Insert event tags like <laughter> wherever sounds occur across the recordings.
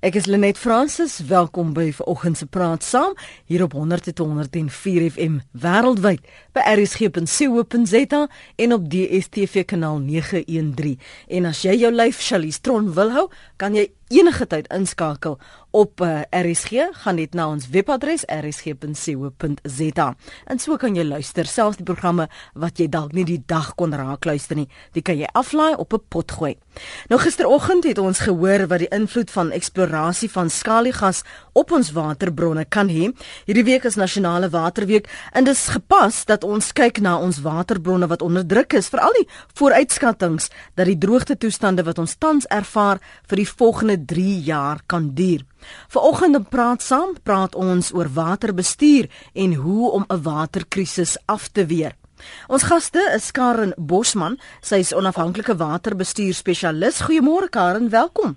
Ek is Lenet Fransis, welkom by vanoggend se praat saam hier op 100.104 FM wêreldwyd by rsg.co.za en op DStv kanaal 913. En as jy jou lyf Charlize Tron wil hou, kan jy enige tyd inskakel op uh, eh, RSG, gaan net na ons webadres rsg.co.za. En so kan jy luister selfs die programme wat jy dalk nie die dag kon raak luister nie. Dit kan jy aflaai op 'n pot gooi. Nou gisteroggend het ons gehoor wat die invloed van eksplorasie van skaliegas op ons waterbronne kan hê. Hierdie week is nasionale waterweek en dis gepas dat ons kyk na ons waterbronne wat onder druk is, veral die vooruitskattinge dat die droogte toestande wat ons tans ervaar vir die volgende 3 jaar kan duur. Vanoggend in praat saam, praat ons oor waterbestuur en hoe om 'n waterkrisis af te weer. Ons gaste is Karen Bosman, sy is onafhanklike waterbestuur spesialis. Goeiemôre Karen, welkom.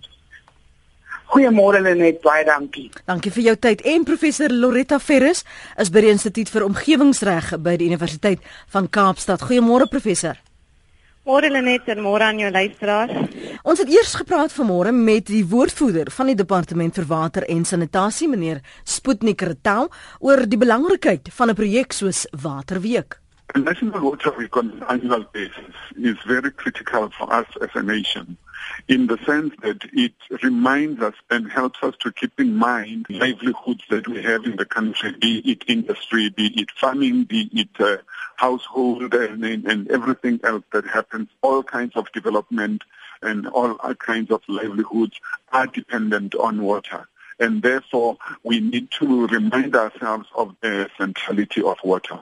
Goeiemôre Lenet, baie dankie. Dankie vir jou tyd. En professor Loretta Ferris is by die Instituut vir Omgewingsreg by die Universiteit van Kaapstad. Goeiemôre professor. Môre Lenet en môre aan jou luisteraars. Ons het eers gepraat vanmôre met die woordvoerder van die Departement vir Water en Sanitasie, meneer Sputnik Retal, oor die belangrikheid van 'n projek soos Waterweek. The National Water Week on an annual basis is very critical for us as a nation in the sense that it reminds us and helps us to keep in mind livelihoods that we have in the country, be it industry, be it farming, be it uh, household and, and everything else that happens, all kinds of development and all kinds of livelihoods are dependent on water. And therefore, we need to remind ourselves of the centrality of water.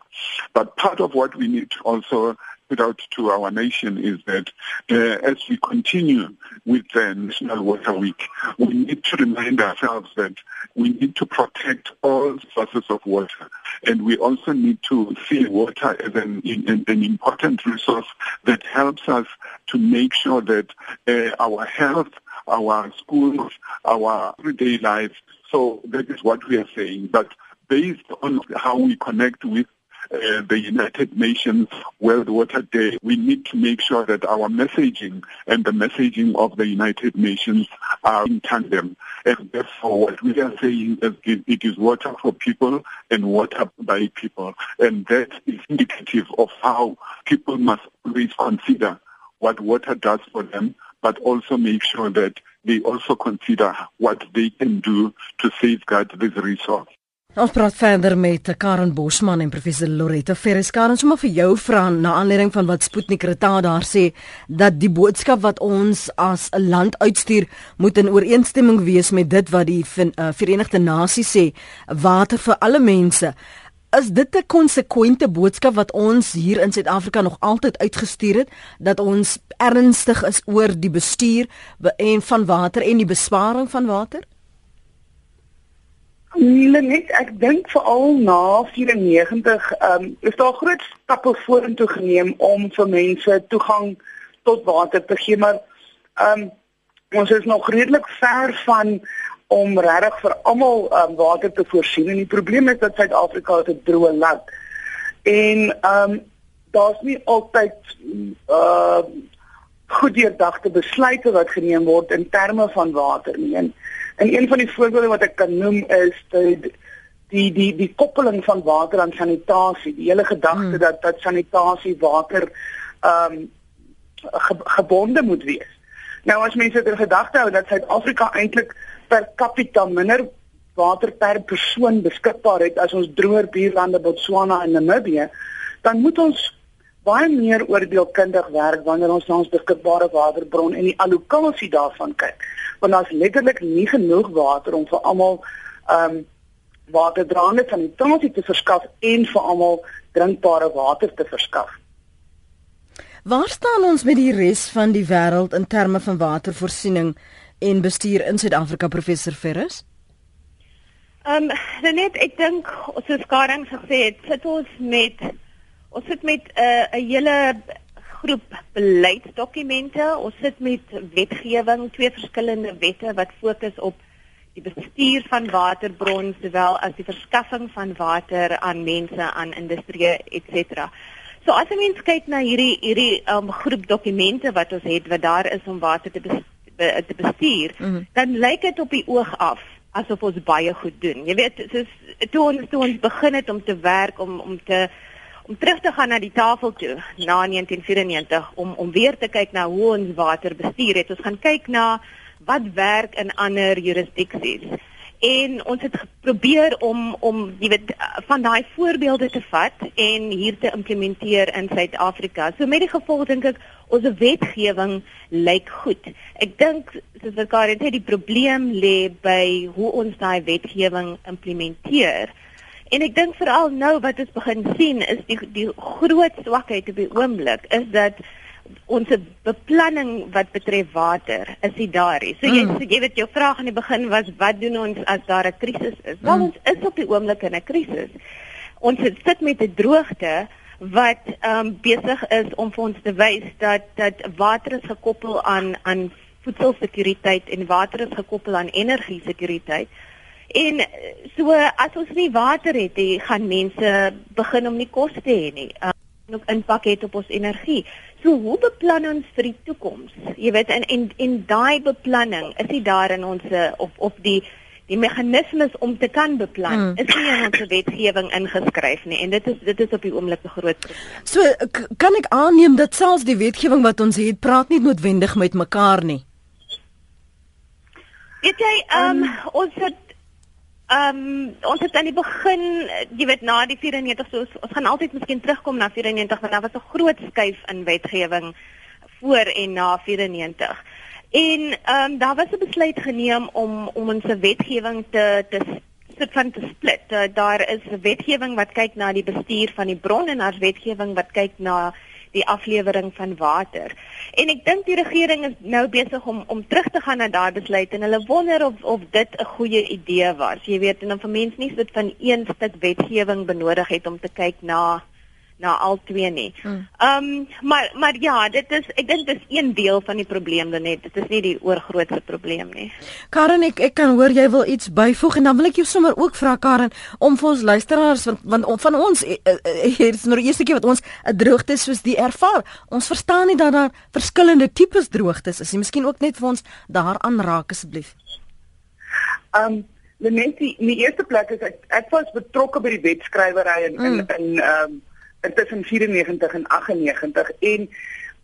But part of what we need to also put out to our nation is that uh, as we continue with the National Water Week, we need to remind ourselves that we need to protect all sources of water. And we also need to see water as an, an, an important resource that helps us to make sure that uh, our health, our schools, our everyday life, so that is what we are saying. But based on how we connect with uh, the United Nations World Water Day, we need to make sure that our messaging and the messaging of the United Nations are in tandem. And therefore, what we are saying is it is water for people and water by people. And that is indicative of how people must always consider what water does for them, but also make sure that they also consider what they can do to safeguard this resource. Ons praat verder met Karen Bosman en professor Loretta Ferris. Karen, sommer vir jou vra na aanleiding van wat Sputnik Reta daar sê dat die boodskap wat ons as 'n land uitstuur moet in ooreenstemming wees met dit wat die uh, Verenigde Nasies sê, water vir alle mense. Is dit 'n konsekwente boodskap wat ons hier in Suid-Afrika nog altyd uitgestuur het dat ons ernstig is oor die bestuur en van water en die besparing van water? Net ek dink veral na 94 ehm um, is daar groot stappe vorentoe geneem om vir mense toegang tot water te gee maar ehm um, ons is nog redelik ver van om regtig vir almal um, water te voorsien en die probleem is dat Suid-Afrika 'n droë land. En ehm um, daar's nie altyd ehm uh, goed deurdagte besluite wat geneem word in terme van water nie. En En een van die voorbeelde wat ek kan noem is die die die, die koppeling van water aan sanitasie. Die hele gedagte hmm. dat dat sanitasie water ehm um, ge, gebonde moet wees. Nou as mense dit in gedagte hou dat Suid-Afrika eintlik per capita minder water per persoon beskikbaar het as ons droër buurlande Botswana en Namibië, dan moet ons baie meer oordeelkundig werk wanneer ons na ons beskikbare waterbron en die allocasie daarvan kyk. Want daar's letterlik nie genoeg water om vir almal ehm um, waterdraande van die tannie te verskaf en vir almal drinkbare water te verskaf. Waar staan ons met die res van die wêreld in terme van watervoorsiening en bestuur in Suid-Afrika professor Ferris? Ehm um, net ek dink soos Karen gesê het, sit ons met Ons sit met 'n uh, 'n hele groep beleidsdokumente. Ons sit met wetgewing, twee verskillende wette wat fokus op die bestuur van waterbronne sowel as die verskaffing van water aan mense, aan industrie, ens. So as jy mens kyk na hierdie hierdie um, groep dokumente wat ons het wat daar is om water te be, te bestuur, mm -hmm. dan lyk dit op die oog af asof ons baie goed doen. Jy weet, soos toe ons toe ons begin het om te werk om om te om terug te gaan na die tafel toe na 1994 om om weer te kyk na hoe ons water bestuur het. Ons gaan kyk na wat werk in ander jurisdiksies en ons het probeer om om jy weet van daai voorbeelde te vat en hier te implementeer in Suid-Afrika. So met die gevolg dink ek ons wetgewing lyk goed. Ek dink soos wat Karen sê die probleem lê by hoe ons daai wetgewing implementeer. En ek dink veral nou wat ons begin sien is die die groot swakheid op die oomblik is dat ons beplanning wat betref water is dit daar. So jy mm. so jy weet jou vraag aan die begin was wat doen ons as daar 'n krisis is? Mm. Wel ons is op die oomblik in 'n krisis. Ons sit met 'n droogte wat ehm um, besig is om vir ons te wys dat dat water is gekoppel aan aan voedselsekuriteit en water is gekoppel aan energiesekuriteit. En so as ons nie water het nie, gaan mense begin om nie kos te hê nie. Um, ook impak het op ons energie. So hoe beplan ons vir die toekoms? Jy weet en en en daai beplanning is nie daar in ons op op die die meganismes om te kan beplan mm. is nie in ons wetgewing ingeskryf nie en dit is dit is op die oomblik 'n groot probleem. So kan ek aanneem dat selfs die wetgewing wat ons het praat nie noodwendig met mekaar nie. Weet jy, ehm um, ons het Ehm um, ons het aan die begin, jy weet na die 94 so ons, ons gaan altyd miskien terugkom na 94 want daar was 'n groot skuif in wetgewing voor en na 94. En ehm um, daar was 'n besluit geneem om om ons wetgewing te te sit van te split. Uh, daar is 'n wetgewing wat kyk na die bestuur van die bron en daar's wetgewing wat kyk na die aflewering van water. En ek dink die regering is nou besig om om terug te gaan na daai besluit en hulle wonder of of dit 'n goeie idee was. Jy weet, en dan vir mense nie sit van een stuk wetgewing benodig het om te kyk na na al twee nie. Hmm. Ehm um, maar maar ja, dit is ek dink dit is een deel van die probleem dan net. Dit is nie die oorgrootste probleem nie. Karen, ek ek kan hoor jy wil iets byvoeg en dan wil ek jou sommer ook vra Karen om vir ons luisteraars want, want van ons eh, eh, eh, hier is nou die eerste keer wat ons 'n droogte soos die ervaar. Ons verstaan nie dat daar verskillende tipes droogtes is nie. Miskien ook net vir ons daaraan raak asseblief. Ehm um, Net die, die eerste plek is ek ek was betrokke by die wetskrywery in in mm. in ehm um, tussen 94 en 98 en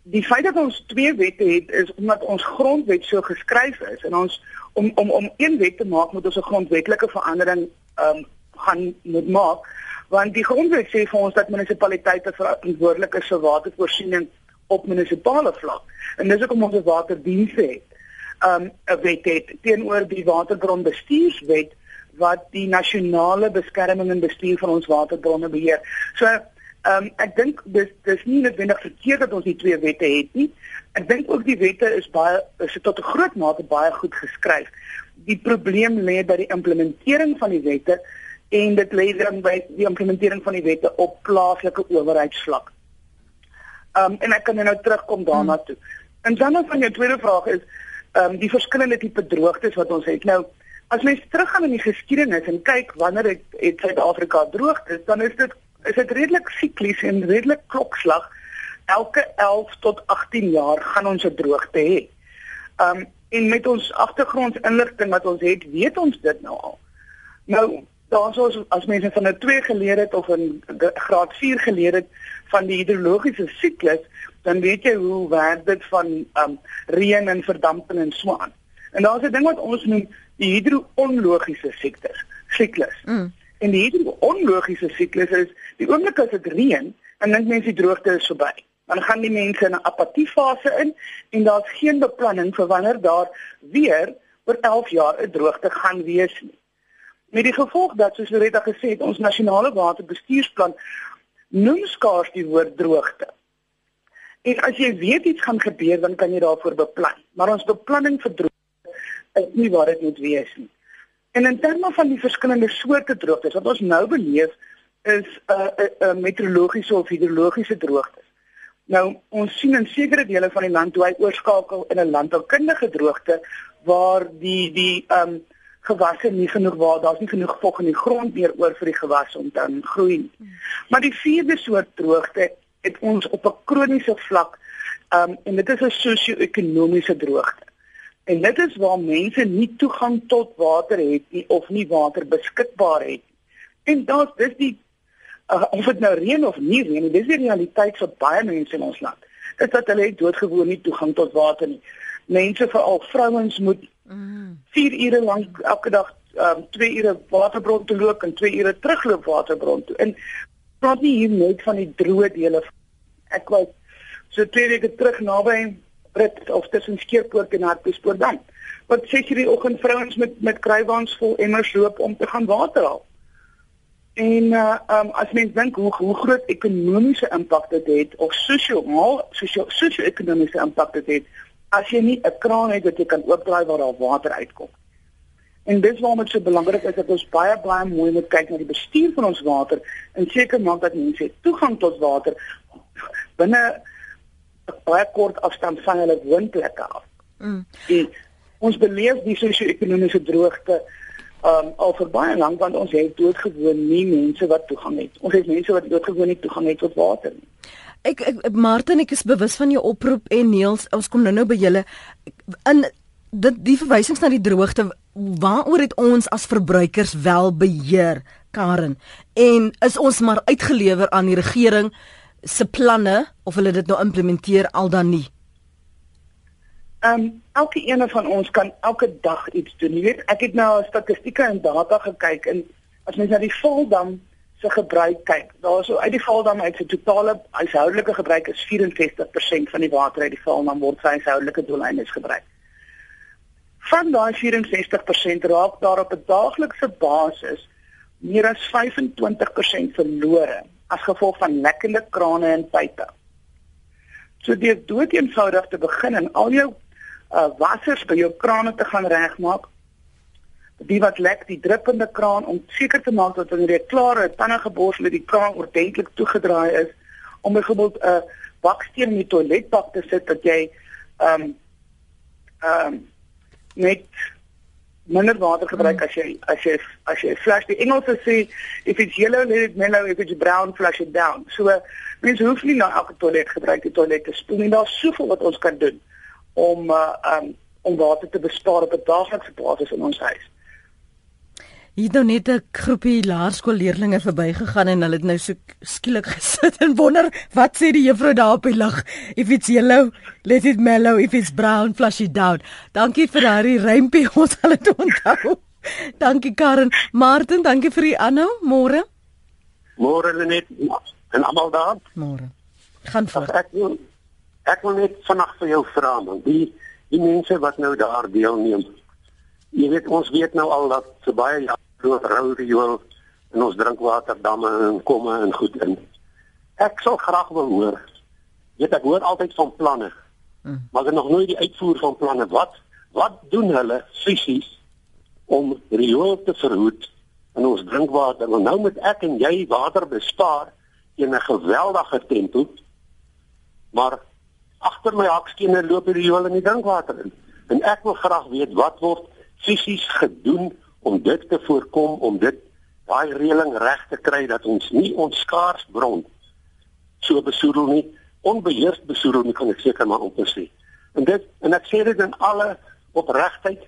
die feit dat ons twee wette het is omdat ons grondwet so geskryf is en ons om om om een wet te maak moet ons 'n grondwetlike verandering ehm um, gaan moet maak want die grondwet sê vir ons dat munisipaliteite verantwoordelik is vir watervoorsiening op munisipale vlak en dis ook om ons waterdienste het. Ehm um, 'n wet het teenoor die waterbronbestuurswet wat die nasionale beskerming en bestuur van ons waterbronne beheer. So Ehm um, ek dink dis dis nie noodwendig verkeerd dat ons die twee wette het nie. Ek dink ook die wette is baie is tot 'n groot mate baie goed geskryf. Die probleem lê by die implementering van die wette en dit lê dan by die implementering van die wette op plaaslike owerheidsvlak. Ehm um, en ek kan nou terugkom daarna hmm. toe. En dan nog van jou tweede vraag is ehm um, die verskillende tipe droogtes wat ons het. Nou as mens teruggaan in die geskiedenis en kyk wanneer het Suid-Afrika droogtes, dan is dit is dit redelik siklies en redelik klokslag. Elke 11 tot 18 jaar gaan ons 'n droogte hê. Um en met ons agtergrondinligting wat ons het, weet ons dit nou al. Nou, daar's ons as mense van 'n 2 geleer het of 'n graad 4 geleer het van die hidrologiese siklus, dan weet jy hoe werk dit van um reën en verdamping en so aan. En daar's 'n ding wat ons noem die hidroonlogiese siklus. Siklus. Mm. En die hierdie onlogiese siklus is die oomblik as dit reën en dink mense die droogte is verby. Dan gaan die mense in 'n apatiefase in en daar's geen beplanning vir wanneer daar weer oor 11 jaar 'n droogte gaan wees nie. Met die gevolg dat soos Loretta gesê het, ons nasionale waterbestuursplan noem skaars die woord droogte. En as jy weet iets gaan gebeur, dan kan jy daarvoor beplan. Maar ons beplanning vir droogte is nie waar dit moet wees nie. En in terme van die verskillende soorte droogtes wat ons nou beleef is 'n uh, 'n uh, uh, meteorologiese of hidrologiese droogtes. Nou ons sien in sekere dele van die land hoe hy oorskakel in 'n landboukundige droogte waar die die ehm um, gewasse nie genoeg waar daar's nie genoeg vog in die grond meer oor vir die gewasse om te groei nie. Maar die vierde soort droogte het ons op 'n kroniese vlak ehm um, en dit is 'n sosio-ekonomiese droogte. En dit is waar mense nie toegang tot water het nie of nie water beskikbaar het. En daar's dis die uh, of dit nou reën of nie reën, dis die realiteit vir baie mense in ons land. Is dat hulle doodgewoon nie toegang tot water nie. Mense veral vrouens moet 4 mm. ure lank elke dag um 2 ure waterbron toe loop en 2 ure terugloop waterbron toe. En praat nie hier net van die droë dele. Ek was so 2 weke terug naby Brit of tussen Skeerpoort en Hartbeespoort dan. Wat sê jy die oggend vrouens met met kruiwaans vol emmers loop om te gaan water haal? En uh um as mens dink hoe hoe groot ekonomiese impak dit het of sosio-emosionele sosio-ekonomiese impak dit het as jy nie 'n kraan het wat jy kan oopdraai waar daar water uitkom. En dis waarom dit so belangrik is dat ons baie baie mooi moet kyk na die bestuur van ons water en seker maak dat mense toegang tot water <laughs> binne baie kort afstand van hulle woonplekke af. Mm. En ons beleef die sosio-ekonomiese droogte um al vir baie lank want ons het doodgewoon nie mense wat toegang het. Ons het mense wat doodgewoon nie toegang het tot water nie. Ek, ek Martin, ek is bewus van jou oproep en Niels, ons kom nou-nou by julle in dit die verwysings na die droogte waaroor het ons as verbruikers wel beheer Karen en is ons maar uitgelewer aan die regering se planne of hulle dit nou implementeer al dan nie Ehm um, elke een van ons kan elke dag iets doen. Jy weet, ek het nou statistieke en data gekyk en as mens na die Valdam se gebruik kyk, daar so uit die Valdam uit se totale huishoudelike gebruik is 64% van die water uit die Valdam word vir huishoudelike doeleindes gebruik. Van daai 64% raak daar op 'n daaglikse basis meer as 25% verlore as gevolg van lekkende krane en pype. So deur doeteenvoudig te begin en al jou uh, wassers by jou krane te gaan regmaak, die wat lek, die druppende kraan om seker te maak dat wanneer jy klaar is, tande gebors met die kraan ordentlik toegedraai is om byvoorbeeld 'n uh, baksteen in die toiletbak te sit dat jy ehm um, ehm um, net minder water gebruik as jy as jy as jy flush die Engelse sê if it's yellow let it mellow if it's brown flush it down. So mense hoef nie na elke toilet gebruik die toilet te spoel nie. Daar's soveel wat ons kan doen om uh, um, om water te bespaar op 'n daaglikse basis in ons huis Hier het nou net 'n groepie laerskoolleerdlinge verbygegaan en hulle het nou so skielik <laughs> gesit en wonder wat sê die juffrou daar op die lig. If it's yellow, let it mellow. If it's brown, flush it down. Dankie vir daardie rympie <laughs> ons sal dit onthou. dankie Karen. Martin, dankie vir die aanhou. Môre. Môre net en almal daar. Môre. Gaan voort. Ek wil ek wil net vanaand vir jou vra man, die die mense wat nou daar deelneem. Jy weet ons weet nou al dat vir baie jare groot rou riool in ons drinkwaterdamme en komme en goed in. Ek sal graag wil hoor. Weet ek hoor altyd van planne. Hmm. Maar ek het nog nooit die uitvoer van planne. Wat wat doen hulle fisies om riool te verhoed in ons drinkwater? Want nou moet ek en jy water bespaar in 'n geweldige tempo. Maar agter my hakskene loop die riool in die drinkwater in. En ek wil graag weet wat word fisies gedoen om dit te voorkom om dit daai reëling reg te kry dat ons nie ons skaars bron so besoedel nie. Onbeheerst besoedel nie kan ek seker maar op sê. En dit en ek sê dit in alle opregtheid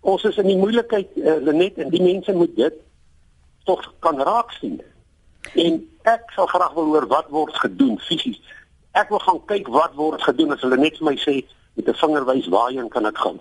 ons is in die moeilikheid uh, Lenet en die mense moet dit tog kan raak sien. En ek sal graag wil hoor wat word gedoen fisies ek wil gaan kyk wat word gedoen as hulle net vir my sê met 'n vingerwys waarheen kan ek gaan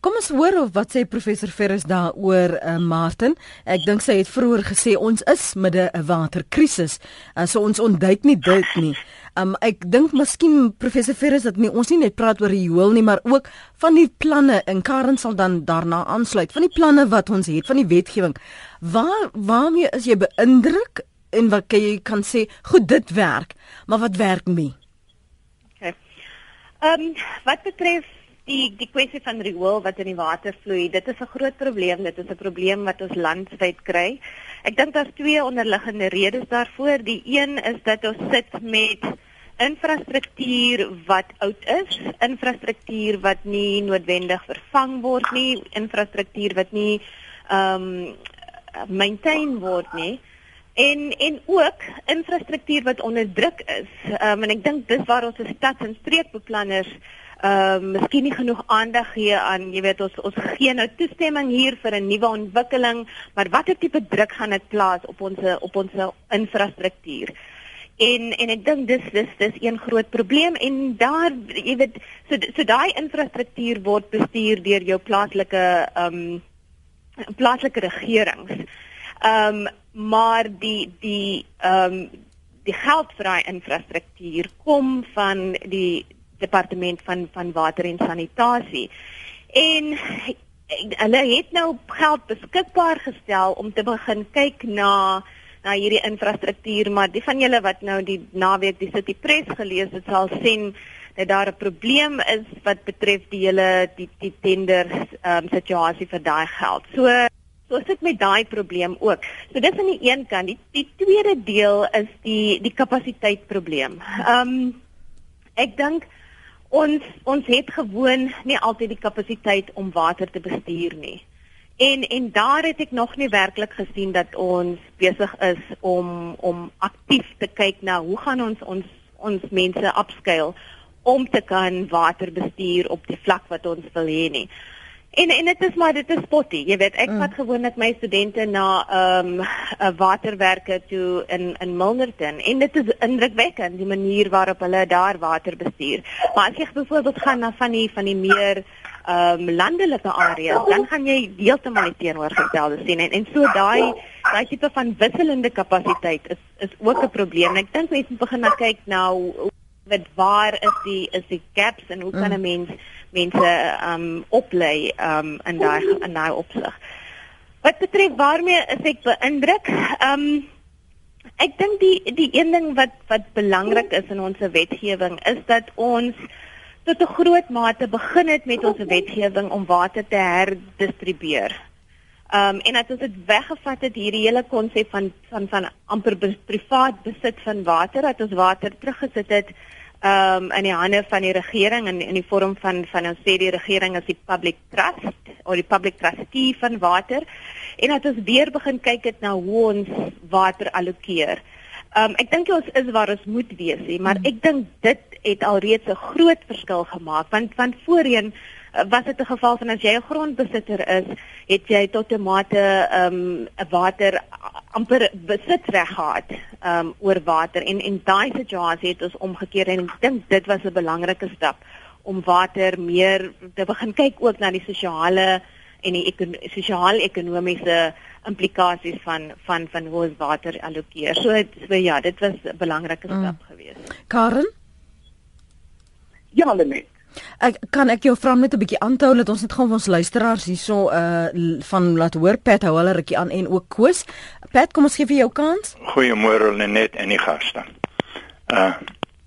Kom ons hoor of wat sê professor Ferris daaroor uh, Martin. Ek dink sy het vroeër gesê ons is midde 'n waterkrisis. Uh, so ons ontduik nie dit nie. Um ek dink miskien professor Ferris dat nie ons nie net praat oor die hoel nie, maar ook van die planne en Karen sal dan daarna aansluit van die planne wat ons het van die wetgewing. Waar waarmee is jy beïndruk en wat kan jy kan sê goed dit werk, maar wat werk nie? Okay. Um wat betref die die kwessie van riool wat in die water vloei, dit is 'n groot probleem. Dit is 'n probleem wat ons landwyd kry. Ek dink daar's twee onderliggende redes daarvoor. Die een is dat ons sit met infrastruktuur wat oud is, infrastruktuur wat nie noodwendig vervang word nie, infrastruktuur wat nie ehm um, maintain word nie en en ook infrastruktuur wat onder druk is. Ehm um, en ek dink dis waar ons as stads- en streekbeplanners ehm uh, miskien nie genoeg aandag gee aan, jy weet ons ons gee nou toestemming hier vir 'n nuwe ontwikkeling, maar watter tipe druk gaan dit plaas op ons op ons infrastruktuur? En en ek dink dis dis dis een groot probleem en daar jy weet so so daai infrastruktuur word bestuur deur jou plaaslike ehm um, plaaslike regerings. Ehm um, maar die die ehm um, die geld vir daai infrastruktuur kom van die departement van van water en sanitasie. En hulle het nou geld beskikbaar gestel om te begin kyk na na hierdie infrastruktuur, maar die van julle wat nou die naweek die City Press gelees het, sal sien dat daar 'n probleem is wat betref die hele die die tender um, situasie vir daai geld. So so sit met daai probleem ook. So dis aan die een kant, die die tweede deel is die die kapasiteitprobleem. Ehm um, ek dink ons ons het gewoon nie altyd die kapasiteit om water te bestuur nie. En en daar het ek nog nie werklik gesien dat ons besig is om om aktief te kyk na hoe gaan ons ons ons mense upscale om te kan water bestuur op die vlak wat ons wil hê nie. En en dit is maar dit is spotty. Jy weet, ek mm. vat gewoonlik my studente na ehm um, 'n waterwerke toe in in Milnerton en dit is indrukwekkend die manier waarop hulle daar water bestuur. Maar as jy byvoorbeeld gaan na van die van die meer ehm um, landelike areas, dan gaan jy heeltemal die teenoorgestelde sien en en so daai daai tipe van wisselende kapasiteit is is ook 'n probleem. Ek dink mense begin na kyk nou wat waar is die is die gaps en hoe kan 'n mm. Mens mense um oplei um in daai in daai opsig. Wat betref waarmee is ek beïndruk? Um ek dink die die een ding wat wat belangrik is in ons wetgewing is dat ons tot 'n groot mate begin het met ons wetgewing om water te herdistribueer. Um en dat ons dit weggevat het hierdie hele konsep van van van amper privaat besit van water dat ons water teruggesit het ehm um, in die hande van die regering in in die vorm van van ons sê die regering as die public trust of die public trustee van water en dat ons weer begin kyk het na hoe ons water allokeer. Ehm um, ek dink ons is waar ons moet wees, he, maar ek dink dit het alreeds 'n groot verskil gemaak want van voorheen was dit 'n geval van as jy 'n grondbesitter is, het jy tot 'n mate ehm um, water amper besit reg gehad um oor water en en daai situasie het ons omgekeer en ek dink dit was 'n belangrike stap om water meer te begin kyk ook na die sosiale en die sosiaal-ekonomiese implikasies van van van hoe ons water allokeer. So, so ja, dit was 'n belangrike stap mm. geweest. Karen? Ja, Lenet. Ek kan ek jou vra net 'n bietjie aanhou dat ons net gaan vir ons luisteraars hierso uh van laat hoor Pat hou hulle rukkie aan en ook Koos. Pat, kom ons gee vir jou kans. Goeiemôre Lenet en die gaste. Uh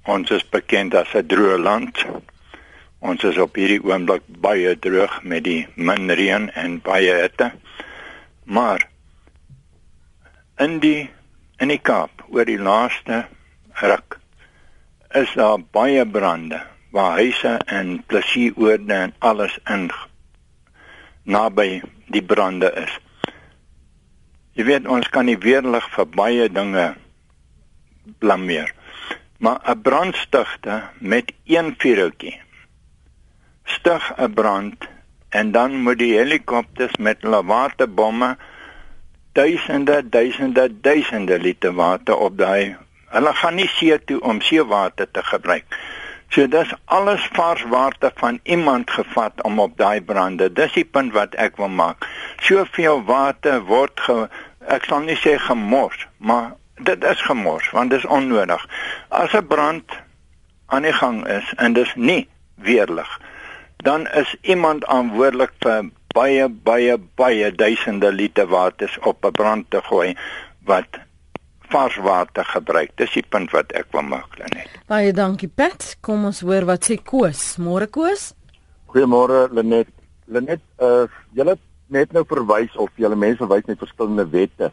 ons is bekend as 'n droë land. Ons is op hierdie oomblik baie droog met die min reën en baie hitte. Maar in die in die Kaap oor die laaste ruk is daar baie brande waar huise en plesieroorde en alles in naby die brande is. Jy weet ons kan nie weerlig vir baie dinge blameer. Maar 'n brandstigte met een vuurtjie stig 'n brand en dan moet die helikopters met hulle waterbomme duisende duisende duisende liter water op daai. Hulle gaan nie see toe om seewater te gebruik. So dis alles vars water van iemand gevat om op daai brande. Dis die punt wat ek wil maak. Soveel water word ge, ek sal nie sê gemors, maar dit is gemors want dit is onnodig. As 'n brand aan die gang is en dis nie weerlig, dan is iemand verantwoordelik vir baie baie baie duisende liter water op 'n brand te gooi wat vars water gebruik. Dis die punt wat ek wil maak net. Baie dankie Pat. Kom ons hoor wat sê Koos. Môre Koos. Goeiemôre Lenet. Lenet, uh julle net nou verwys of julle mense wys net verskillende wette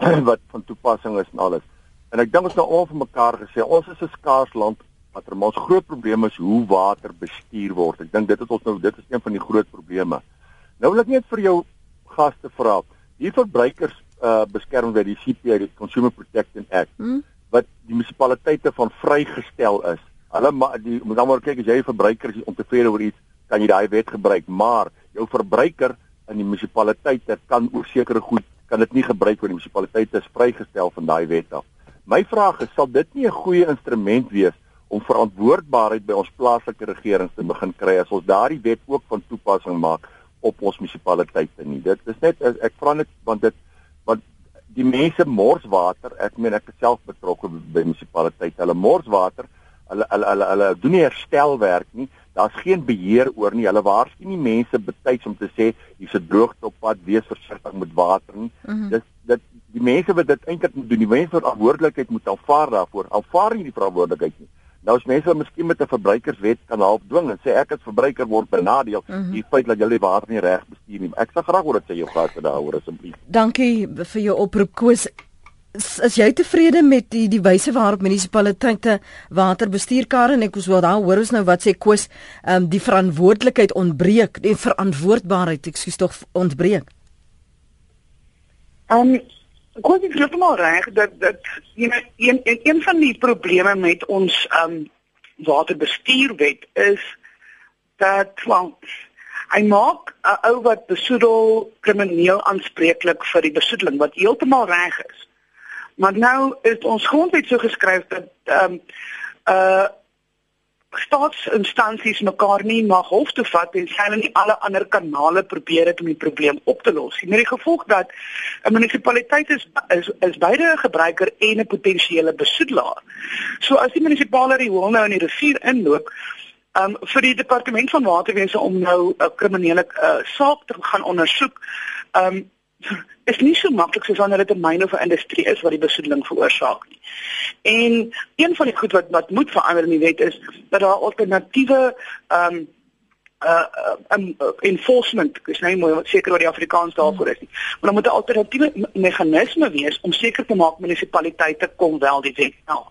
<clears throat> wat van toepassing is en alles. En ek dink ons het nou al vir mekaar gesê ons is 'n skaars land wat er ons groot probleem is hoe water bestuur word. Ek dink dit is ons nou dit is een van die groot probleme. Nou wil ek net vir jou gaste vra. Hier verbruikers uh beskerm word die CPA die Consumer Protection Act hmm? wat die munisipaliteite van vrygestel is Hulle die moet dan maar kyk as jy 'n verbruiker is ontevrede oor iets, kan jy daai wet gebruik, maar jou verbruiker in die munisipaliteite kan oor sekere goed kan dit nie gebruik word die munisipaliteite is vrygestel van daai wet af. My vraag is sal dit nie 'n goeie instrument wees om verantwoordbaarheid by ons plaaslike regerings te begin kry as ons daardie wet ook van toepassing maak op ons munisipaliteite nie. Dit is net ek vra net want dit die mense mors water. Ek meen ek is self betrokke by munisipaliteite. Hulle mors water. Hulle hulle hulle, hulle doen nie herstelwerk nie. Daar's geen beheer oor nie. Hulle waarsku nie mense betyds om te sê hier's 'n droogte op pad, wees versigtig met water nie. Mm -hmm. Dis dit die mense wat dit eintlik moet doen, die mense wat verantwoordelikheid moet aanvaar daarvoor. Aanvaar nie die verantwoordelikheid nie. Nou as mense miskien met 'n verbruikerswet kan help dwing en sê ek as verbruiker word benadeel mm -hmm. die feit dat jy water nie reg bestuur nie. Ek sal graag hoor dit sê jou gaste daaroor asseblief. Dankie vir jou oproep Koos. Is, is jy tevrede met die die wyse waarop munisipaliteite water bestuur Karen en ek sou daar hoor ons nou wat sê Koos, ehm um, die verantwoordelikheid ontbreek, die verantwoordbaarheid, ekskuus tog ontbreek. Ehm um, Kon ek glo maar reg dat dat een een een van die probleme met ons um waterbestuurwet is dat wel hy maak 'n ou wat besoedel krimineel aanspreeklik vir die besoedeling wat heeltemal reg is. Maar nou is ons grondwet so geskryf dat um uh staatsinstansies mekaar nie mag hof toe vat en hulle nie alle ander kanale probeer het om die probleem op te los nie. Met die gevolg dat 'n munisipaliteit is is, is beide 'n gebruiker en 'n potensiële besoedelaar. So as die munisipale riool nou in die rivier inloop, um vir die departement van waterwese om nou 'n kriminele uh, saak te gaan ondersoek, um is nie so maklik soos wanneer dit 'n myn of 'n industrie is wat die besoedeling veroorsaak nie. En een van die goed wat wat moet verander in die wet is dat daar alternatiewe ehm um, uh, um, uh enforcement, ek is mooi seker wat die Afrikaans daarvoor is nie. Maar dan moet 'n alternatiewe meganisme wees om seker te maak munisipaliteite kom wel die wet na.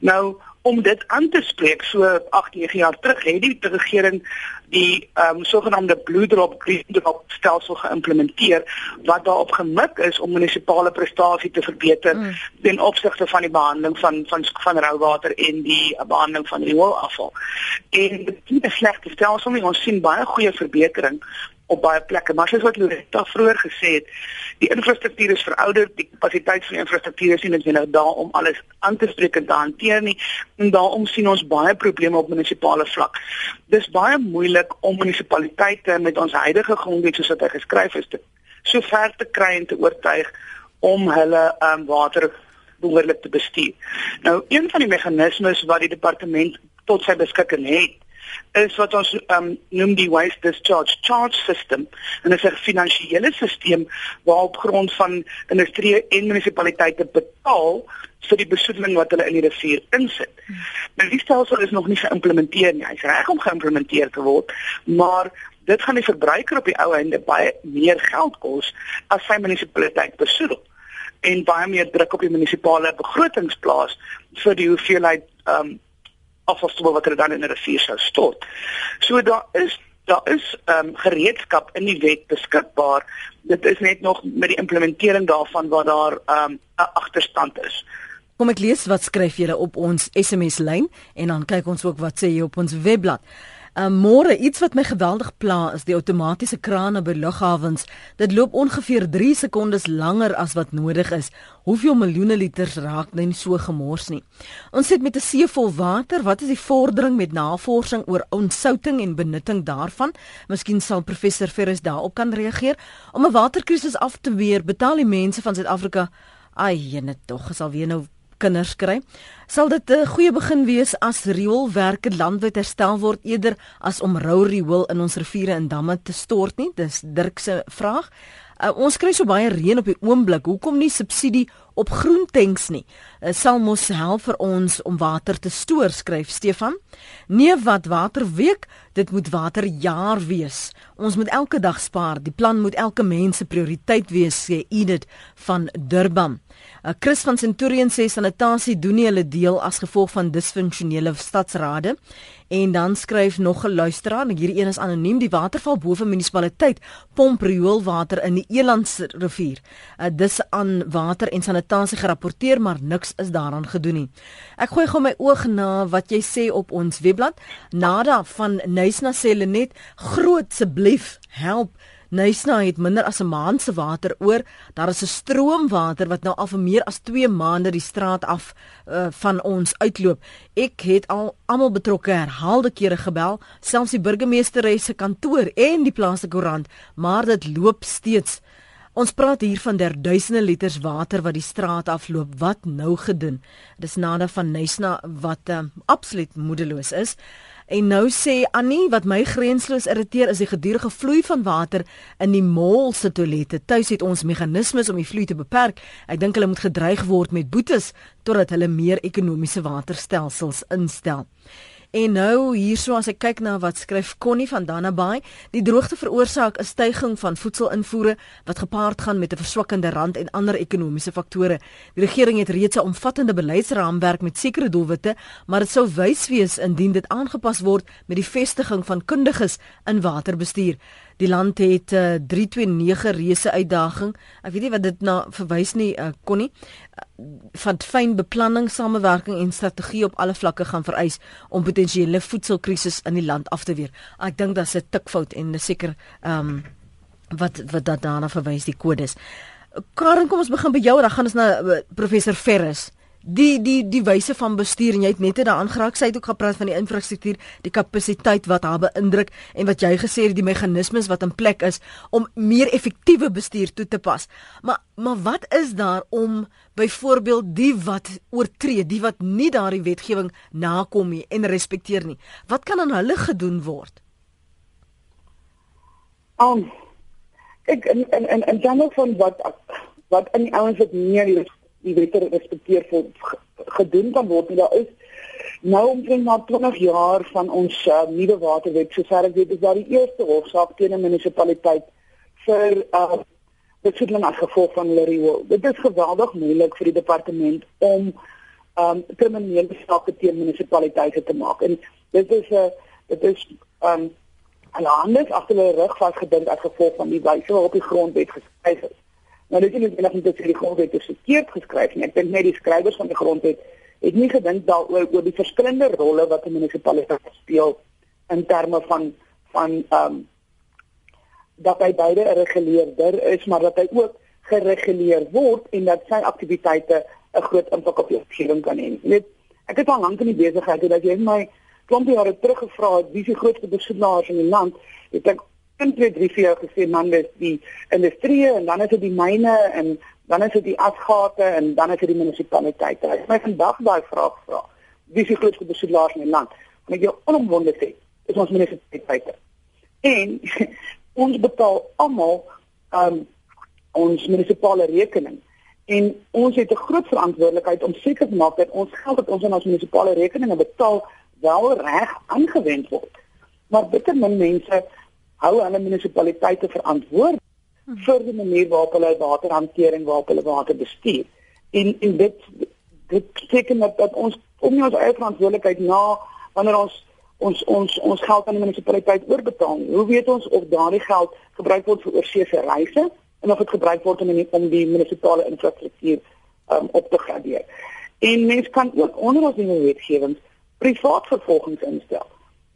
Nou om dit aan te spreek so 8 9 jaar terug het die regering die ehm um, sogenaamde blue drop green drop stelsel geïmplementeer wat daarop gemik is om munisipale prestasie te verbeter mm. ten opsigte van die behandeling van van van rouwater en die behandeling van rioolafval. En dit is 'n slegte stelsel nie ons sien baie goeie verbetering op baie plekke. Maar soos wat Loretta vroeër gesê het, die infrastruktuur is verouderd, die kapasiteit van die infrastruktuur is nie nou daar om alles aan te spreek en te hanteer nie. En daarom sien ons baie probleme op munisipale vlak. Dis baie moeilik om munisipaliteite met ons huidige grondwet soos wat hy geskryf is te so ver te kry en te oortuig om hulle um, water behoorlik te bestuur. Nou, een van die meganismes wat die departement tot sy beskikking het, is wat ons um, noem die waste discharge charge system en dit is 'n finansiële stelsel waarop grond van industrie en munisipaliteite betaal vir die besoedeling wat hulle in die rivier insit. Hmm. Nou die stelsel is nog nie geïmplementeer nie. Hy's reg om geïmplementeer te word, maar dit gaan die verbruiker op die ou einde baie meer geld kos as sy munisipaliteit besoedel en baie meer druk op die munisipale begrotings plaas vir die hoeveelheid um, afvalstof wat hulle dan in 'n rivier sou stort. So daar is daar is ehm um, gereedskap in die wet beskikbaar. Dit is net nog met die implementering daarvan waar daar ehm um, 'n agterstand is. Kom ek lees wat skryf julle op ons SMS lyn en dan kyk ons ook wat sê jy op ons webblad. Um, môre iets wat my geweldig pla is die outomatiese krane by lughawens. Dit loop ongeveer 3 sekondes langer as wat nodig is. Hoeveel miljoene liters raak dan so gemors nie? Ons sit met 'n see vol water. Wat is die vordering met navorsing oor ontsouting en benutting daarvan? Miskien sal professor Ferris daarop kan reageer. Om 'n waterkrisis af te weer, betaal die mense van Suid-Afrika ai, net tog, sal weer nou kinders kry. Sal dit 'n goeie begin wees as rioolwerke landwyd herstel word eerder as om rou riool in ons riviere en damme te stort nie? Dis Dirk se vraag. Uh, ons kry so baie reën op die oomblik. Hoekom nie subsidie op groentanks nie? Uh, sal mos help vir ons om water te stoor, skryf Stefan. Nee, wat water week, dit moet water jaar wees. Ons moet elke dag spaar. Die plan moet elke mens se prioriteit wees, sê Edith van Durban. Uh, Chris van Centurion sê sanitasie doen nie hulle deel as gevolg van disfunksionele stadsrade En dan skryf nog 'n luisteraar, hierdie een is anoniem, die waterval bo van munisipaliteit pomp rioolwater in die Elandse rivier. Uh, dis aan water en sanitasie gerapporteer, maar niks is daaraan gedoen nie. Ek gooi gou my oog na wat jy sê op ons webblad. Nada van Nysna sê net groot asseblief help Nysna het minder as 'n maand se water oor. Daar is 'n stroomwater wat nou al vir meer as 2 maande die straat af uh, van ons uitloop. Ek het al almal betrokke herhaalde kere gebel, selfs die burgemeester se kantoor en die plaaslike koerant, maar dit loop steeds. Ons praat hier van der duisende liters water wat die straat afloop. Wat nou gedoen? Dis nada van Nysna wat uh, absoluut moedeloos is. En nou sê Annie wat my grensloos irriteer is die gedurende vloei van water in die mall se toilette. Tuis het ons meganismes om die vloei te beperk. Ek dink hulle moet gedreig word met boetes totdat hulle meer ekonomiese waterstelsels instel. En nou hierso as ek kyk na wat skryf Connie van Dannaby, die droogte veroorsaak 'n stygings van voedselinvoere wat gepaard gaan met 'n verswakkende rand en ander ekonomiese faktore. Die regering het reeds 'n omvattende beleidsraamwerk met sekere doelwitte, maar dit sou wys wees indien dit aangepas word met die vestiging van kundiges in waterbestuur. Die land het 'n uh, 329 reuse uitdaging. Ek weet nie wat dit na verwys nie, uh, Connie. Uh, van fyn beplanning, samewerking en strategie op alle vlakke gaan vereis om potensiële voedselkrisis in die land af te weer. Ek dink daar's 'n tikfout en seker ehm um, wat wat daarna verwys die kodes. Karen, kom ons begin by jou. Dan gaan ons na uh, professor Ferris die die die wyse van bestuur en jy het net daaraan geraak sy het ook gepraat van die infrastruktuur die kapasiteit wat haar beïndruk en wat jy gesê het die meganismes wat in plek is om meer effektiewe bestuur toe te pas. Maar maar wat is daar om byvoorbeeld die wat oortree die wat nie daardie wetgewing nakom nie en respekteer nie wat kan aan hulle gedoen word? Um ek en, en dan nog van wat wat in die ouens wat meer die wette respekteer vir gedoen kan word. Daar is nou omtrent na 20 jaar van ons uh, nuwe waterwet, sover ek weet, is daar die eerste hofsaak teen 'n munisipaliteit vir uh besoedeling as gevolg van Lerio. Dit is geweldig moeilik vir die departement om um kriminele sake teen munisipaliteite te maak. En dit is 'n uh, dit is um anders agter hulle rug vasgedink as gevolg van die wyse waarop die grondwet geskryf is. Nou dit is nie net dat die grondwet is verkeerd geskryf nie. Ek dink net die skrywers van die grondwet het nie gedink daaroor oor die verskillende rolle wat 'n munisipaliteit speel in terme van van ehm um, dat hy beide 'n reguleerder is, maar dat hy ook gereguleer word en dat sy aktiwiteite 'n groot impak op die omgewing kan hê. Weet, ek het al lank in die besigheid en dat jy my klompie jare terug gevra het wie die grootste besoedelaars in die land, het ek in 2 3 4 gesê man dis die industrie en dan is dit die myne en dan is dit die asgate en dan is dit die munisipaliteite. Ek my vandag daai vraag vra. Wie is die grootste besoedelaars in die land? En ek jou onomwonde sê, is ons munisipaliteite. En <laughs> ons betaal almal um ons munisipale rekening en ons het 'n groot verantwoordelikheid om seker te maak dat ons geld wat ons aan ons munisipale rekeninge betaal wel reg aangewend word. Maar bitter min mense hou hulle munisipaliteite verantwoordelik hmm. vir die manier waarop hulle waterhantering, waarop hulle water bestuur. En en dit dit beteken dat, dat ons om nie ons eie verantwoordelikheid na wanneer ons ons ons ons geld aan die munisipaliteit oorbetaal. Hoe weet ons of daardie geld gebruik word vir oorsee reise en of dit gebruik word om die, om die munisipale infrastruktuur um, op te gradeer? En mens kan ook onder ons nuwe wetgewing privaat vervolgings instel.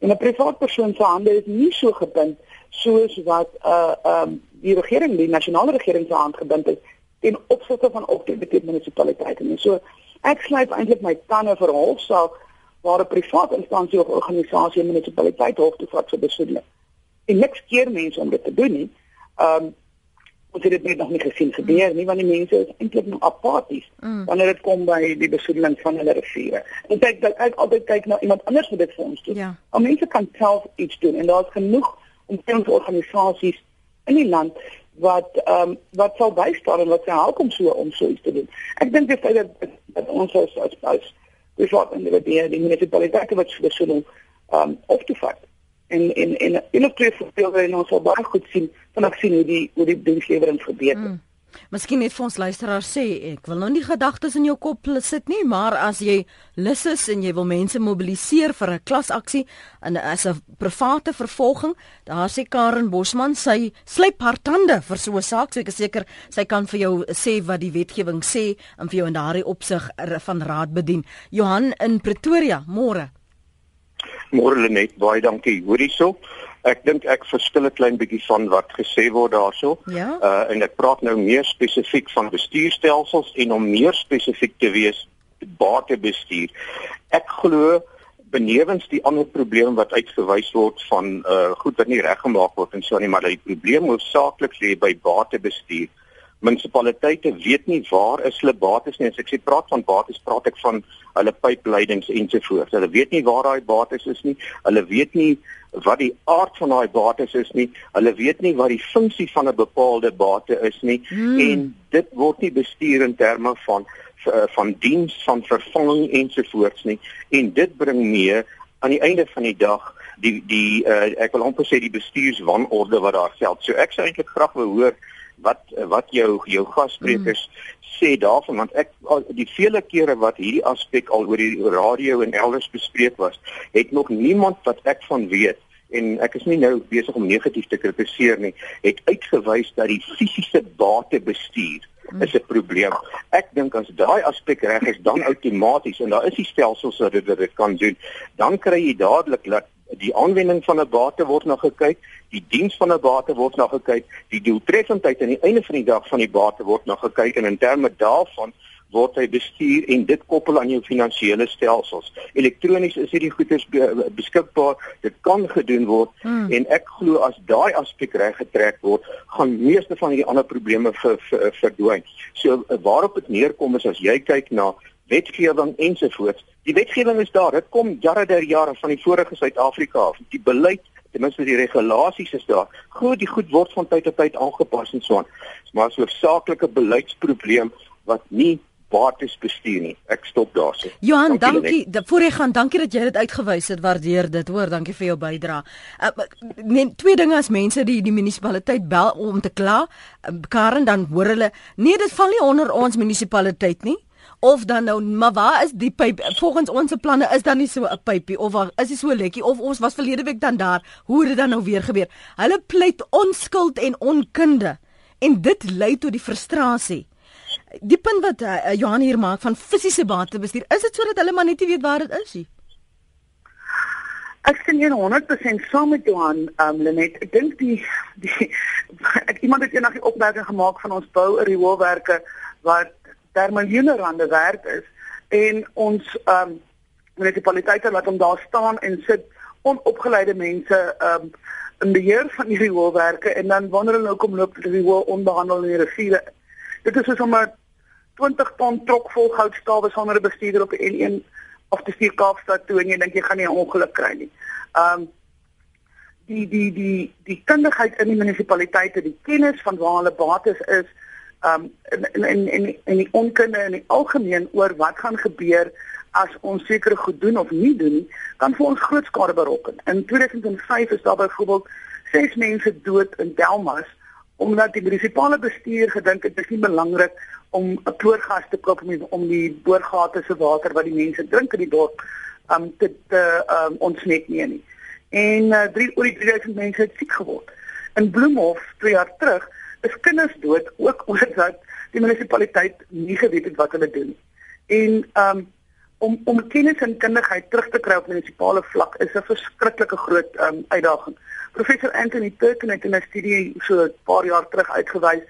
En 'n privaat persoon se hande is nie so gebind soos wat uh um die regering, die nasionale regering se hand gebind is ten opsigte van optrede munisipaliteite. En so ek sluit eintlik my tande vir hofsaak waar 'n privaat instansie of organisasie 'n munisipaliteit hof toe vat vir besoedeling. En niks keer mense om dit te doen nie. Um ons het dit net nog nie gesien gebeur nie want die mense is eintlik nog apaties mm. wanneer dit kom by die besoedeling van hulle riviere. En kyk dat ek altyd kyk na iemand anders wat dit vir ons doen. Ja. Al mense kan self iets doen en daar's genoeg omtrent organisasies in die land wat ehm um, wat sal bystaan en wat sal help om so om so iets te doen. Ek dink dit feit dat dat ons as as as dis wat in die die, die munisipaliteite wat so so ehm um, op te vat. En en en in 'n twee voorbeelde en ons sal baie goed sien van ek sien hoe die hoe die dienslewering gebeur. Mm. Miskien net vir ons luisteraars sê, ek wil nou nie gedagtes in jou kop sit nie, maar as jy lus is en jy wil mense mobiliseer vir 'n klasaksie en as 'n private vervolging, daar sê Karen Bosman, sy slyp haar tande vir so 'n saak, so ek is seker sy kan vir jou sê wat die wetgewing sê en vir jou in daardie opsig van raad bedien. Johan in Pretoria, môre. Môre net, baie dankie. Hoorie so. Ek dink ek verskil 'n klein bietjie van wat gesê word daarso. Ja. Uh en ek praat nou meer spesifiek van bestuurstelsels en om meer spesifiek te wees batebestuur. Ek glo benewens die ander probleem wat uitgewys word van uh goed wat nie reggemaak word en so nie, maar die probleem hoofsaaklik lê by batebestuur munisipaliteite weet nie waar is hulle bates nie. As ek sê praat van bates, praat ek van hulle pypleidings ensovoorts. Hulle weet nie waar daai bates is nie. Hulle weet nie wat die aard van daai bates is nie. Hulle weet nie wat die funksie van 'n bepaalde bate is nie hmm. en dit word nie bestuur in terme van eh, van diens van vervanging ensovoorts nie. En dit bring mee aan die einde van die dag die die uh, ek wil amper sê die bestuurswanorde wat daar geld. So ek sou eintlik graag wil hoor wat wat jou jou gassprekers mm. sê daarvan want ek die vele kere wat hierdie aspek al oor die radio en elders bespreek was, het nog niemand wat ek van weet en ek is nie nou besig om negatief te kritiseer nie, het uitgewys dat die fisiese bate bestuur mm. is 'n probleem. Ek dink as daai aspek reg is, dan <laughs> outomaties en daar is die stelsels wat dit dit kan doen, dan kry jy dadelik dat die aanwending van 'n bate word na gekyk, die diens van 'n bate word na gekyk, die doeltreffendheid aan die einde van die dag van die bate word na gekyk en in terme daarvan word hy bestuur en dit koppel aan jou finansiële stelsels. Elektronies is hierdie goederes beskikbaar, dit kan gedoen word hmm. en ek glo as daai aspek reg getrek word, gaan meeste van hierdie ander probleme ver, ver, verdwyn. So waarop dit neerkom is as jy kyk na wetgewing ensovoorts. Die wetgewing is daar. Dit kom jare der jare van die vorige Suid-Afrika af. Die beleid, ten minste die regulasies is daar. Goed, die goed word van tyd tot tyd aangepas en so aan. Maar so 'n saaklike beleidsprobleem wat nie bates bestuur nie. Ek stop daarso. Johan, dankie. Voor jy gaan, dankie dat jy dit uitgewys het. Waardeer dit. Hoor, dankie vir jou bydrae. Uh, nee, twee dinge as mense die die munisipaliteit bel om te kla, uh, Karen dan hoor hulle, nee, dit val nie onder ons munisipaliteit nie of dan nou maar waar is die pyp? Volgens ons se planne is dan nie so 'n pypie of waar is dit so lekkie of ons was verlede week dan daar hoe het dit dan nou weer gebeur? Hulle pleit onskuld en onkunde en dit lei tot die frustrasie. Die punt wat uh, Johan hier maak van fisiese batebestuur is dit sodat hulle maar net nie weet waar dit is nie? Ek sien 100% saam met Johan, um Lenet. Ek dink die die <laughs> ek iemand het eendag die opmerking gemaak van ons bou 'n rioolwerke wat ter miljoene rande werd is en ons ehm um, munisipaliteite laat hom daar staan en sit onopgeleide mense ehm um, in beheer van hierdie hoofwerke en dan wanneer hulle nou kom loop die hoë onbehandel in die riviere. Dit is om 'n 20 ton trok vol goudstawe sonder 'n bestuurder op die N1 of te stuur Kaapstad toe en jy dink jy gaan nie 'n ongeluk kry nie. Ehm um, die die die die kundigheid in die munisipaliteite, die kennis van waar hulle bates is, um in in in in die onkunde in die algemeen oor wat gaan gebeur as ons sekere goed doen of nie doen nie, kan vir ons groot skade berokken. In 2005 is daar byvoorbeeld 6 mense dood in Delmas omdat die munisipale bestuur gedink het dit is nie belangrik om 'n kloorgas te koop om om die boorgate se water wat die mense drink in die dorp um te te um ontsmet nie nie. En uh, drie oor die 3000 mense het siek geword. In Bloemhof 2 jaar terug is kinders dood ook <laughs> omdat die munisipaliteit nie geweet het wat hulle doen. En um om om kennis en kundigheid terug te kry op munisipale vlak is 'n verskriklike groot um uitdaging. Professor Anthony Turken het in 'n studie so 'n paar jaar terug uitgewys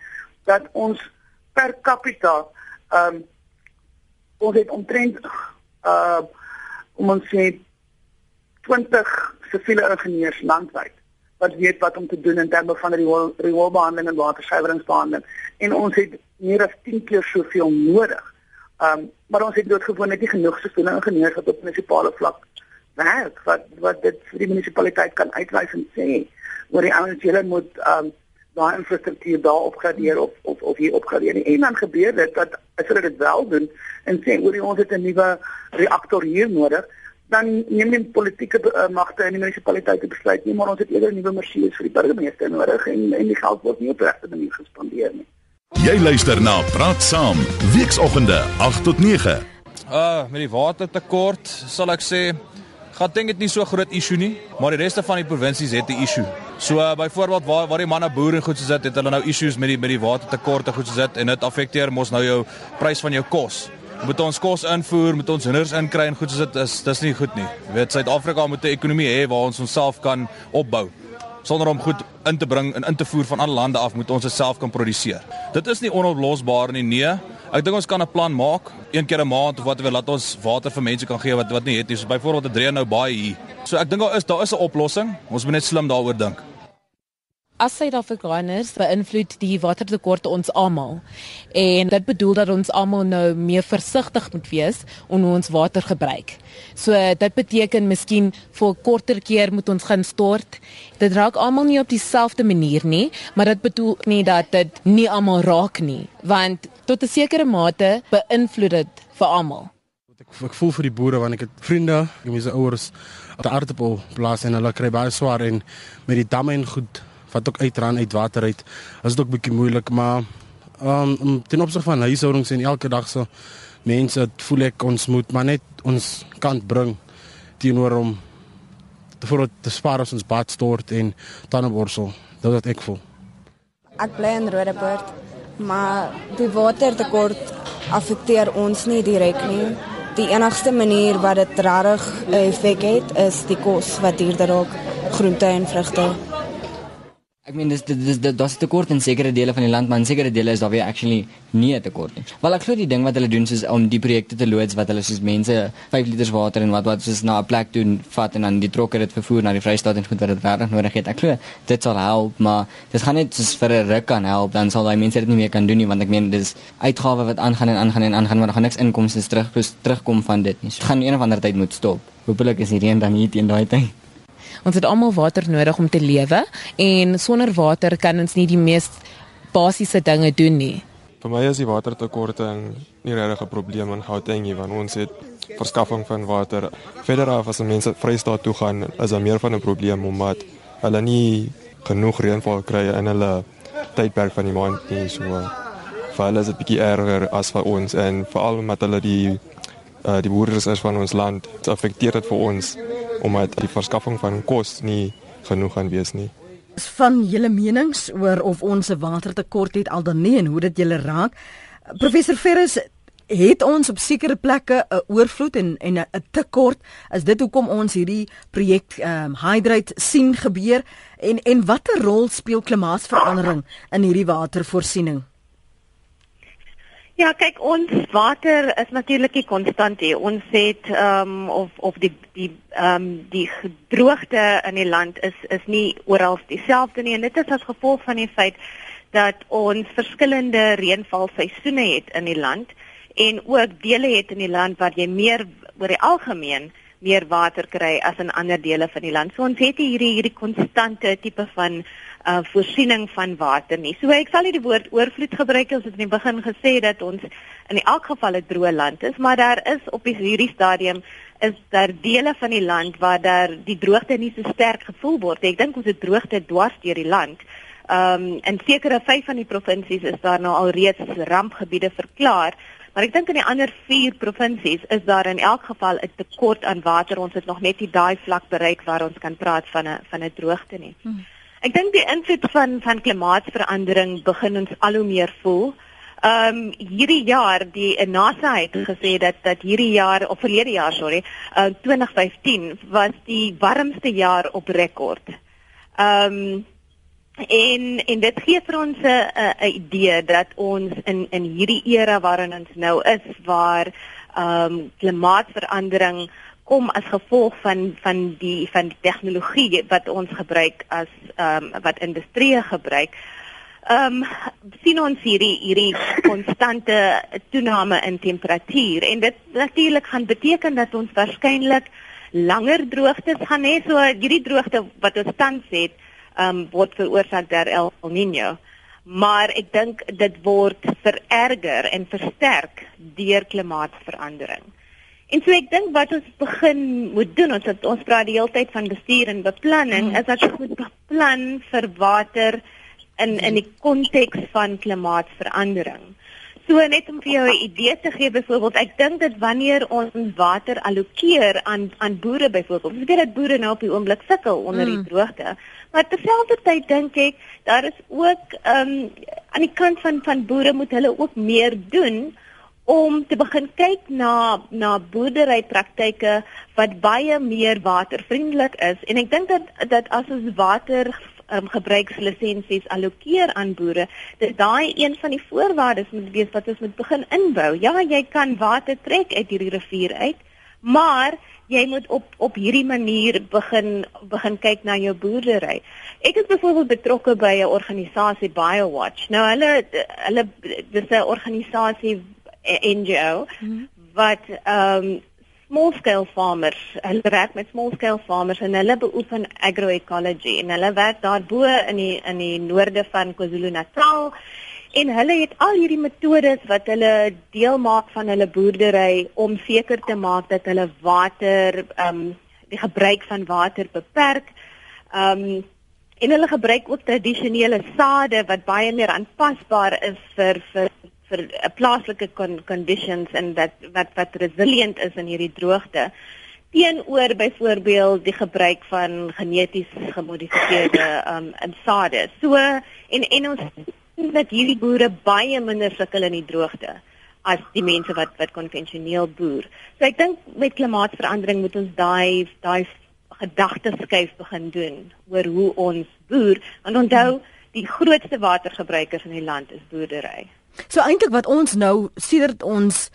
dat ons per capita um ons het omtrent uh om ons sê 20 siviele ingenieurs landwyd wat weet wat om te doen in terme van rioolbehandeling en watersuiweringsbehandeling en ons het meer as 10 keer soveel nodig. Um maar ons het doodgewoon net nie genoeg siviele ingenieurs wat op munisipale vlak werk wat wat dit vir die munisipaliteit kan uitwys en sê oor die ouens julle moet um daai infrastruktuur daar opgradeer of of of hier opgradeer. En dan gebeur dit dat as hulle dit wel doen en sê oor ons het 'n nuwe reaktor hier nodig dan neem die politieke uh, magte in die munisipaliteite besluit nie maar ons het eerder nuwe masjiene vir die burgemeester nodig en en die geld word nie op regte manier gespandeer nie. Jy luister na Praat Saam, weekoggende 8 tot 9. Uh met die watertekort sal ek sê gaan dink dit nie so groot issue nie, maar die res van die provinsies het 'n issue. So uh, byvoorbeeld waar waar die manne boere goed soos dit het hulle nou issues met die met die watertekorte goed soos dit en dit affekteer mos nou jou prys van jou kos. Moet ons kos invoer, moet ons honders inkry en goed soos dit is dis nie goed nie. Jy weet Suid-Afrika moet 'n ekonomie hê waar ons onsself kan opbou sonder om goed in te bring en in te voer van ander lande af moet ons dit self kan produseer. Dit is nie onoplosbaar nie. Nee, ek dink ons kan 'n plan maak, een keer 'n maand of wat wil laat ons water vir mense kan gee wat wat nie het nie. So byvoorbeeld 'n dreë nou baie hier. So ek dink daar is daar is 'n oplossing. Ons moet net slim daaroor dink. As Suid-Afrikaners beïnvloed die watertekorte ons almal. En dit bedoel dat ons almal nou meer versigtig moet wees om ons water gebruik. So dit beteken miskien vir 'n korter keer moet ons gaan stort. Dit raak almal nie op dieselfde manier nie, maar dit bedoel nie dat dit nie almal raak nie, want tot 'n sekere mate beïnvloed dit vir almal. Ek ek voel vir die boere want ek het vriende, ek het my ouers op die aardappel plaas en hulle kry baie swaar en met die damme en goed wat ook uitraan uit water uit. Dit is ook bietjie moeilik, maar ehm um, ten opsigte van huishoudings en elke dag so mense, dit voel ek ons moet maar net ons kant bring teenoor om te voor te spaar as ons bad stort en tandeborsel. Dit wat ek voel. Ek bly in Roodepoort, maar die watertekort affekteer ons nie direk nie. Die enigste manier wat dit regtig 'n effek het, is die kos wat duurder raak, groente en vrugte. Ek meen dis dis dis daar's 'n tekort in sekere dele van die land, maar in sekere dele is daar weer actually nie 'n tekort nie. Wel ek glo die ding wat hulle doen is om die projekte te loods wat hulle soos mense 5 liter water en wat wat soos na 'n plek doen vat en dan die trokke dit vervoer na die Vrystaat en goed wat dit regtig nodig het. Ek glo dit sal help, maar dit gaan net soos vir 'n ruk kan help, dan sal daai mense dit nie meer kan doen nie want ek meen dis uitgawes wat aangaan en aangaan en aangaan maar daar gaan niks inkomste terug terugkom van dit nie. So gaan een of ander tyd moet stop. Hoopelik is hierdie een dan nie teen daai tyd. Ons het almal water nodig om te lewe en sonder water kan ons nie die mees basiese dinge doen nie. Vir my is die watertekorte nie regtig 'n probleem in Gauteng nie want ons het verskaffing van water. Verder af as mense Vrystaat toe gaan, is daar meer van 'n probleem omdat hulle nie genoeg reënval kry in hulle tydperk van die maand nie. So hulle is dit bietjie erger as vir ons en veral omdat hulle die uh, die boere is van ons land. Dit affekteer dit vir ons omdat die verskaffing van kos nie genoeg gaan wees nie. Van julle menings oor of ons 'n watertekort het al dan nie en hoe dit julle raak. Professor Ferris het ons op sekere plekke 'n oorvloed en en 'n tekort. Is dit hoekom ons hierdie projek ehm um, Hydrate sien gebeur en en watter rol speel klimaatsverandering in hierdie watervoorsiening? Ja, kyk ons water is natuurlik nie konstant nie. Ons het ehm um, of of die die ehm um, die droogte in die land is is nie oral dieselfde nie en dit is as gevolg van die feit dat ons verskillende reënvalseisoene het in die land en ook dele het in die land waar jy meer oor die algemeen meer water kry as in ander dele van die land. So ons het hierdie hierdie konstante tipe van uh voorsiening van water nie. So ek sal nie die woord oorvloed gebruik as dit in die begin gesê dat ons in elk geval 'n droë land is, maar daar is op hierdie stadium is daar dele van die land waar daar die droogte nie so sterk gevoel word. Ek dink ons het droogte dwars deur die land. Um in sekere vyf van die provinsies is daar nou al reeds rampgebiede verklaar. Maar ek dink in die ander 4 provinsies is daar in elk geval 'n tekort aan water. Ons het nog net nie daai vlak bereik waar ons kan praat van 'n van 'n droogte nie. Hmm. Ek dink die invloed van van klimaatsverandering begin ons al hoe meer voel. Ehm um, hierdie jaar die NASA het gesê dat dat hierdie jaar of verlede jaar sorry, uh, 2015 was die warmste jaar op rekord. Ehm um, en en dit gee vir ons 'n idee dat ons in in hierdie era waarin ons nou is waar ehm um, klimaatsverandering kom as gevolg van van die van die tegnologie wat ons gebruik as ehm um, wat industrie gebruik. Ehm um, sien ons hierdie hierdie konstante toename in temperatuur en dit natuurlik gaan beteken dat ons waarskynlik langer droogtes gaan hê. So hierdie droogte wat ons tans het, ehm um, word veroorsaak deur El Niño. Maar ek dink dit word vererger en versterk deur klimaatsverandering. En so ek dink wat ons begin moet doen, ons het, ons praat die hele tyd van bestuur en beplanning, mm. is dat ons moet beplan vir water in in die konteks van klimaatsverandering. So net om vir jou 'n idee te gee byvoorbeeld, ek dink dat wanneer ons water allokeer aan aan boere byvoorbeeld, ons weet dat boere nou op die oomblik sukkel onder die mm. droogte, maar terselfdertyd dink ek daar is ook ehm um, aan die kant van van boere moet hulle ook meer doen om te begin kyk na na boerderypraktyke wat baie meer watervriendelik is en ek dink dat dat as ons water um, gebruikslisensies allokeer aan boere, dat daai een van die voorwaardes moet wees wat ons moet begin inbou. Ja, jy kan water trek uit hierdie rivier uit, maar jy moet op op hierdie manier begin begin kyk na jou boerdery. Ek is byvoorbeeld betrokke by 'n organisasie BioWatch. Nou hulle hulle dis 'n organisasie NGO mhm. wat ehm um, small scale farmers. Hulle werk met small scale farmers en hulle beoefen agroecology en hulle werk daarbo in die in die noorde van KwaZulu-Natal en hulle het al hierdie metodes wat hulle deel maak van hulle boerdery om seker te maak dat hulle water ehm um, die gebruik van water beperk. Ehm um, en hulle gebruik ook tradisionele sade wat baie meer aanpasbaar is vir vir vir uh, plaaslike con conditions en dat wat wat resilient is in hierdie droogte teenoor byvoorbeeld die gebruik van geneties gemodifieerde um insade. So en en ons sien dat hierdie boere baie minder sukkel in die droogte as die mense wat wat konvensioneel boer. So ek dink met klimaatsverandering moet ons daai daai gedagtes skuif begin doen oor hoe ons boer. Want onthou, die grootste watergebruikers in die land is boerdery. So eintlik wat ons nou sedert ons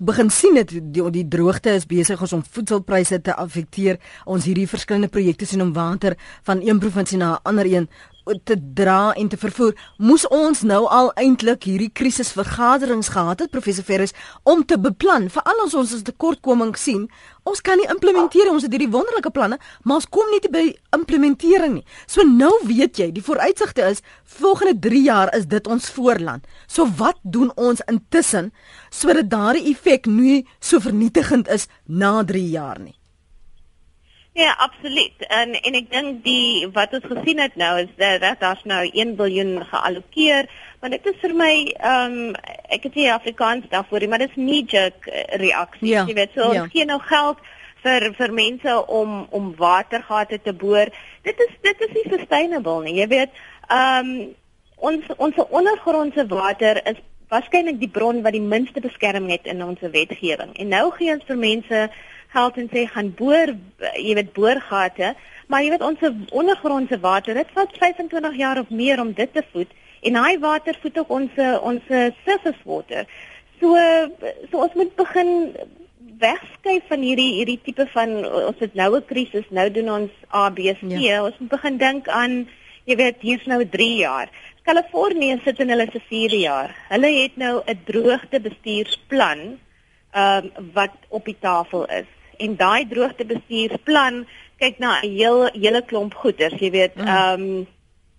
begin sien het die die droogte is besig om voedselpryse te affekteer. Ons hierdie verskillende projekte sien om water van een provinsie na 'n ander een te dra en te vervoer. Moes ons nou al eintlik hierdie krisisvergaderings gehad het professor Ferris om te beplan vir al ons ons tekortkomings sien. Ons kan nie implementeer ons het hierdie wonderlike planne, maar ons kom nie te by implementering nie. So nou weet jy, die vooruitsigte is volgende 3 jaar is dit ons voorland. So wat doen ons intussen sodat daardie effek nie so vernietigend is na 3 jaar nie? Ja, absoluut. En en ek dink die wat ons gesien het nou is dat dat daar's nou 1 miljard geallokeer, maar dit is vir my ehm um, ek het nie Afrikaans daarvoor, maar dit is knee jerk eh, reaksie. Ja, jy weet, so ja. ons gee nou geld vir vir mense om om watergate te boor. Dit is dit is nie sustainable nie. Jy weet, ehm um, ons ons ondergrondse water is waarskynlik die bron wat die minste beskerming het in ons wetgewing. En nou gee ons vir mense geld en sê gaan boor, jy weet boorgate, maar jy weet ons ondergrondse water, dit vat 25 jaar of meer om dit te voed en daai water voed ook ons ons surface water. So so ons moet begin wegskuif van hierdie hierdie tipe van ons het nou 'n krisis, nou doen ons ABC. Ja. Ons moet begin dink aan jy weet hier's nou 3 jaar. Kalifornië sit in hulle se 4 jaar. Hulle het nou 'n droogte bestuursplan ehm um, wat op die tafel is en daai droogtebestuursplan kyk na 'n heel hele klomp goeders, jy weet, mm. ehm mm. um,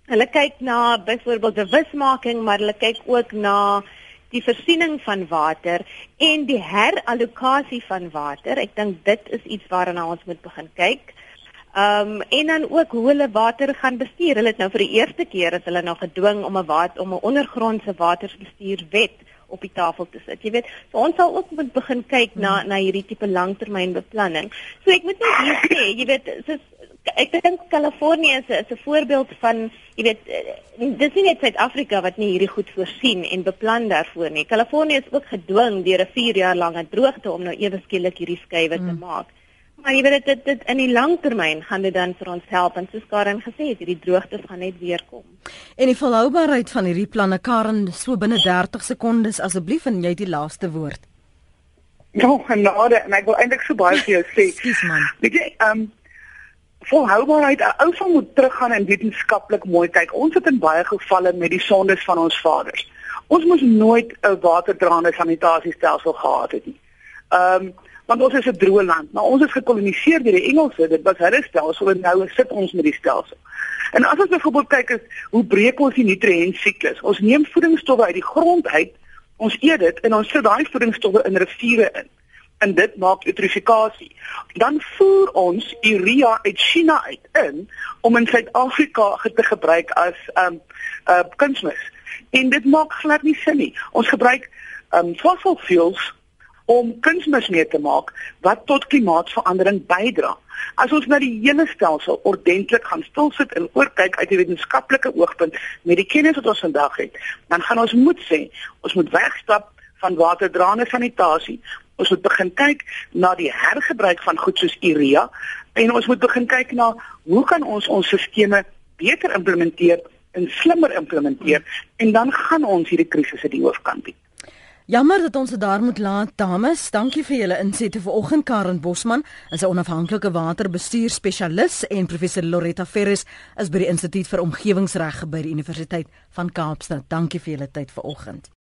hulle kyk na byvoorbeeld bewusmaking, maar hulle kyk ook na die voorsiening van water en die herallokasie van water. Ek dink dit is iets waarna ons moet begin kyk. Ehm um, en dan ook hoe hulle water gaan bestuur. Hulle het nou vir die eerste keer as hulle nou gedwing om 'n wat om 'n ondergrondse waterbestuurwet op die tafel te sit. Jy weet, so ons sal ook moet begin kyk na na hierdie tipe langtermynbeplanning. So ek moet net hier sê, jy weet, soos ek dink Kalifornië is 'n is 'n voorbeeld van, jy weet, eh, dis nie net Suid-Afrika wat nie hierdie goed voorsien en beplan daarvoor nie. Kalifornië is ook gedwing deur 'n 4 jaar lange droogte om nou ewe skielik hierdie skuwe mm. te maak. Maar jy weet dit dit in die langtermyn gaan dit dan vir ons help en soos Karen gesê het, hierdie droogtes gaan net weer kom. En die volhoubaarheid van hierdie planne Karen so binne 30 sekondes asseblief en jy het die laaste woord. Ja, genade en ek wil eintlik so baie vir jou sê. Skus man. Ek ehm um, volhoubaarheid, 'n ou sal moet teruggaan en wetenskaplik mooi kyk. Ons het in baie gevalle met die sondes van ons vaders. Ons moes nooit 'n waterdraande sanitasiestelsel gehad het nie. Ehm um, want ons is 'n droë land, maar ons is gekoloniseer deur die Engelse. Dit was hulle stelsel en nou sit ons met die stelsel. En as ons byvoorbeeld kyk is hoe breek ons die nutriënt siklus? Ons neem voedingsstowwe uit die grond uit, ons eet dit en ons sit daai voedingsstowwe in riviere in. En dit maak eutrofikasie. Dan voer ons urea uit China uit in om in Suid-Afrika te gebruik as um uh kunsmis. En dit maak glad nie sin nie. Ons gebruik um fossil fuels om kunsmis mee te maak wat tot klimaatsverandering bydra. As ons na die hele stelsel ordentlik gaan stilsit en oorkyk uit 'n wetenskaplike oogpunt met die kennis wat ons vandag het, dan gaan ons moet sê, ons moet wegstap van waterdraande sanitasie. Ons moet begin kyk na die hergebruik van goed soos urea en ons moet begin kyk na hoe kan ons ons stelsels beter implementeer en slimmer implementeer en dan gaan ons hierdie krisisse die hoofkant bied. Jammer dat ons dit daar moet laat, dames. Dankie vir julle insette vanoggend Karen Bosman, is 'n onafhanklike waterbestuur spesialis en professor Loretta Ferris is by die Instituut vir Omgewingsreg by die Universiteit van Kaapstad. Dankie vir julle tyd vanoggend.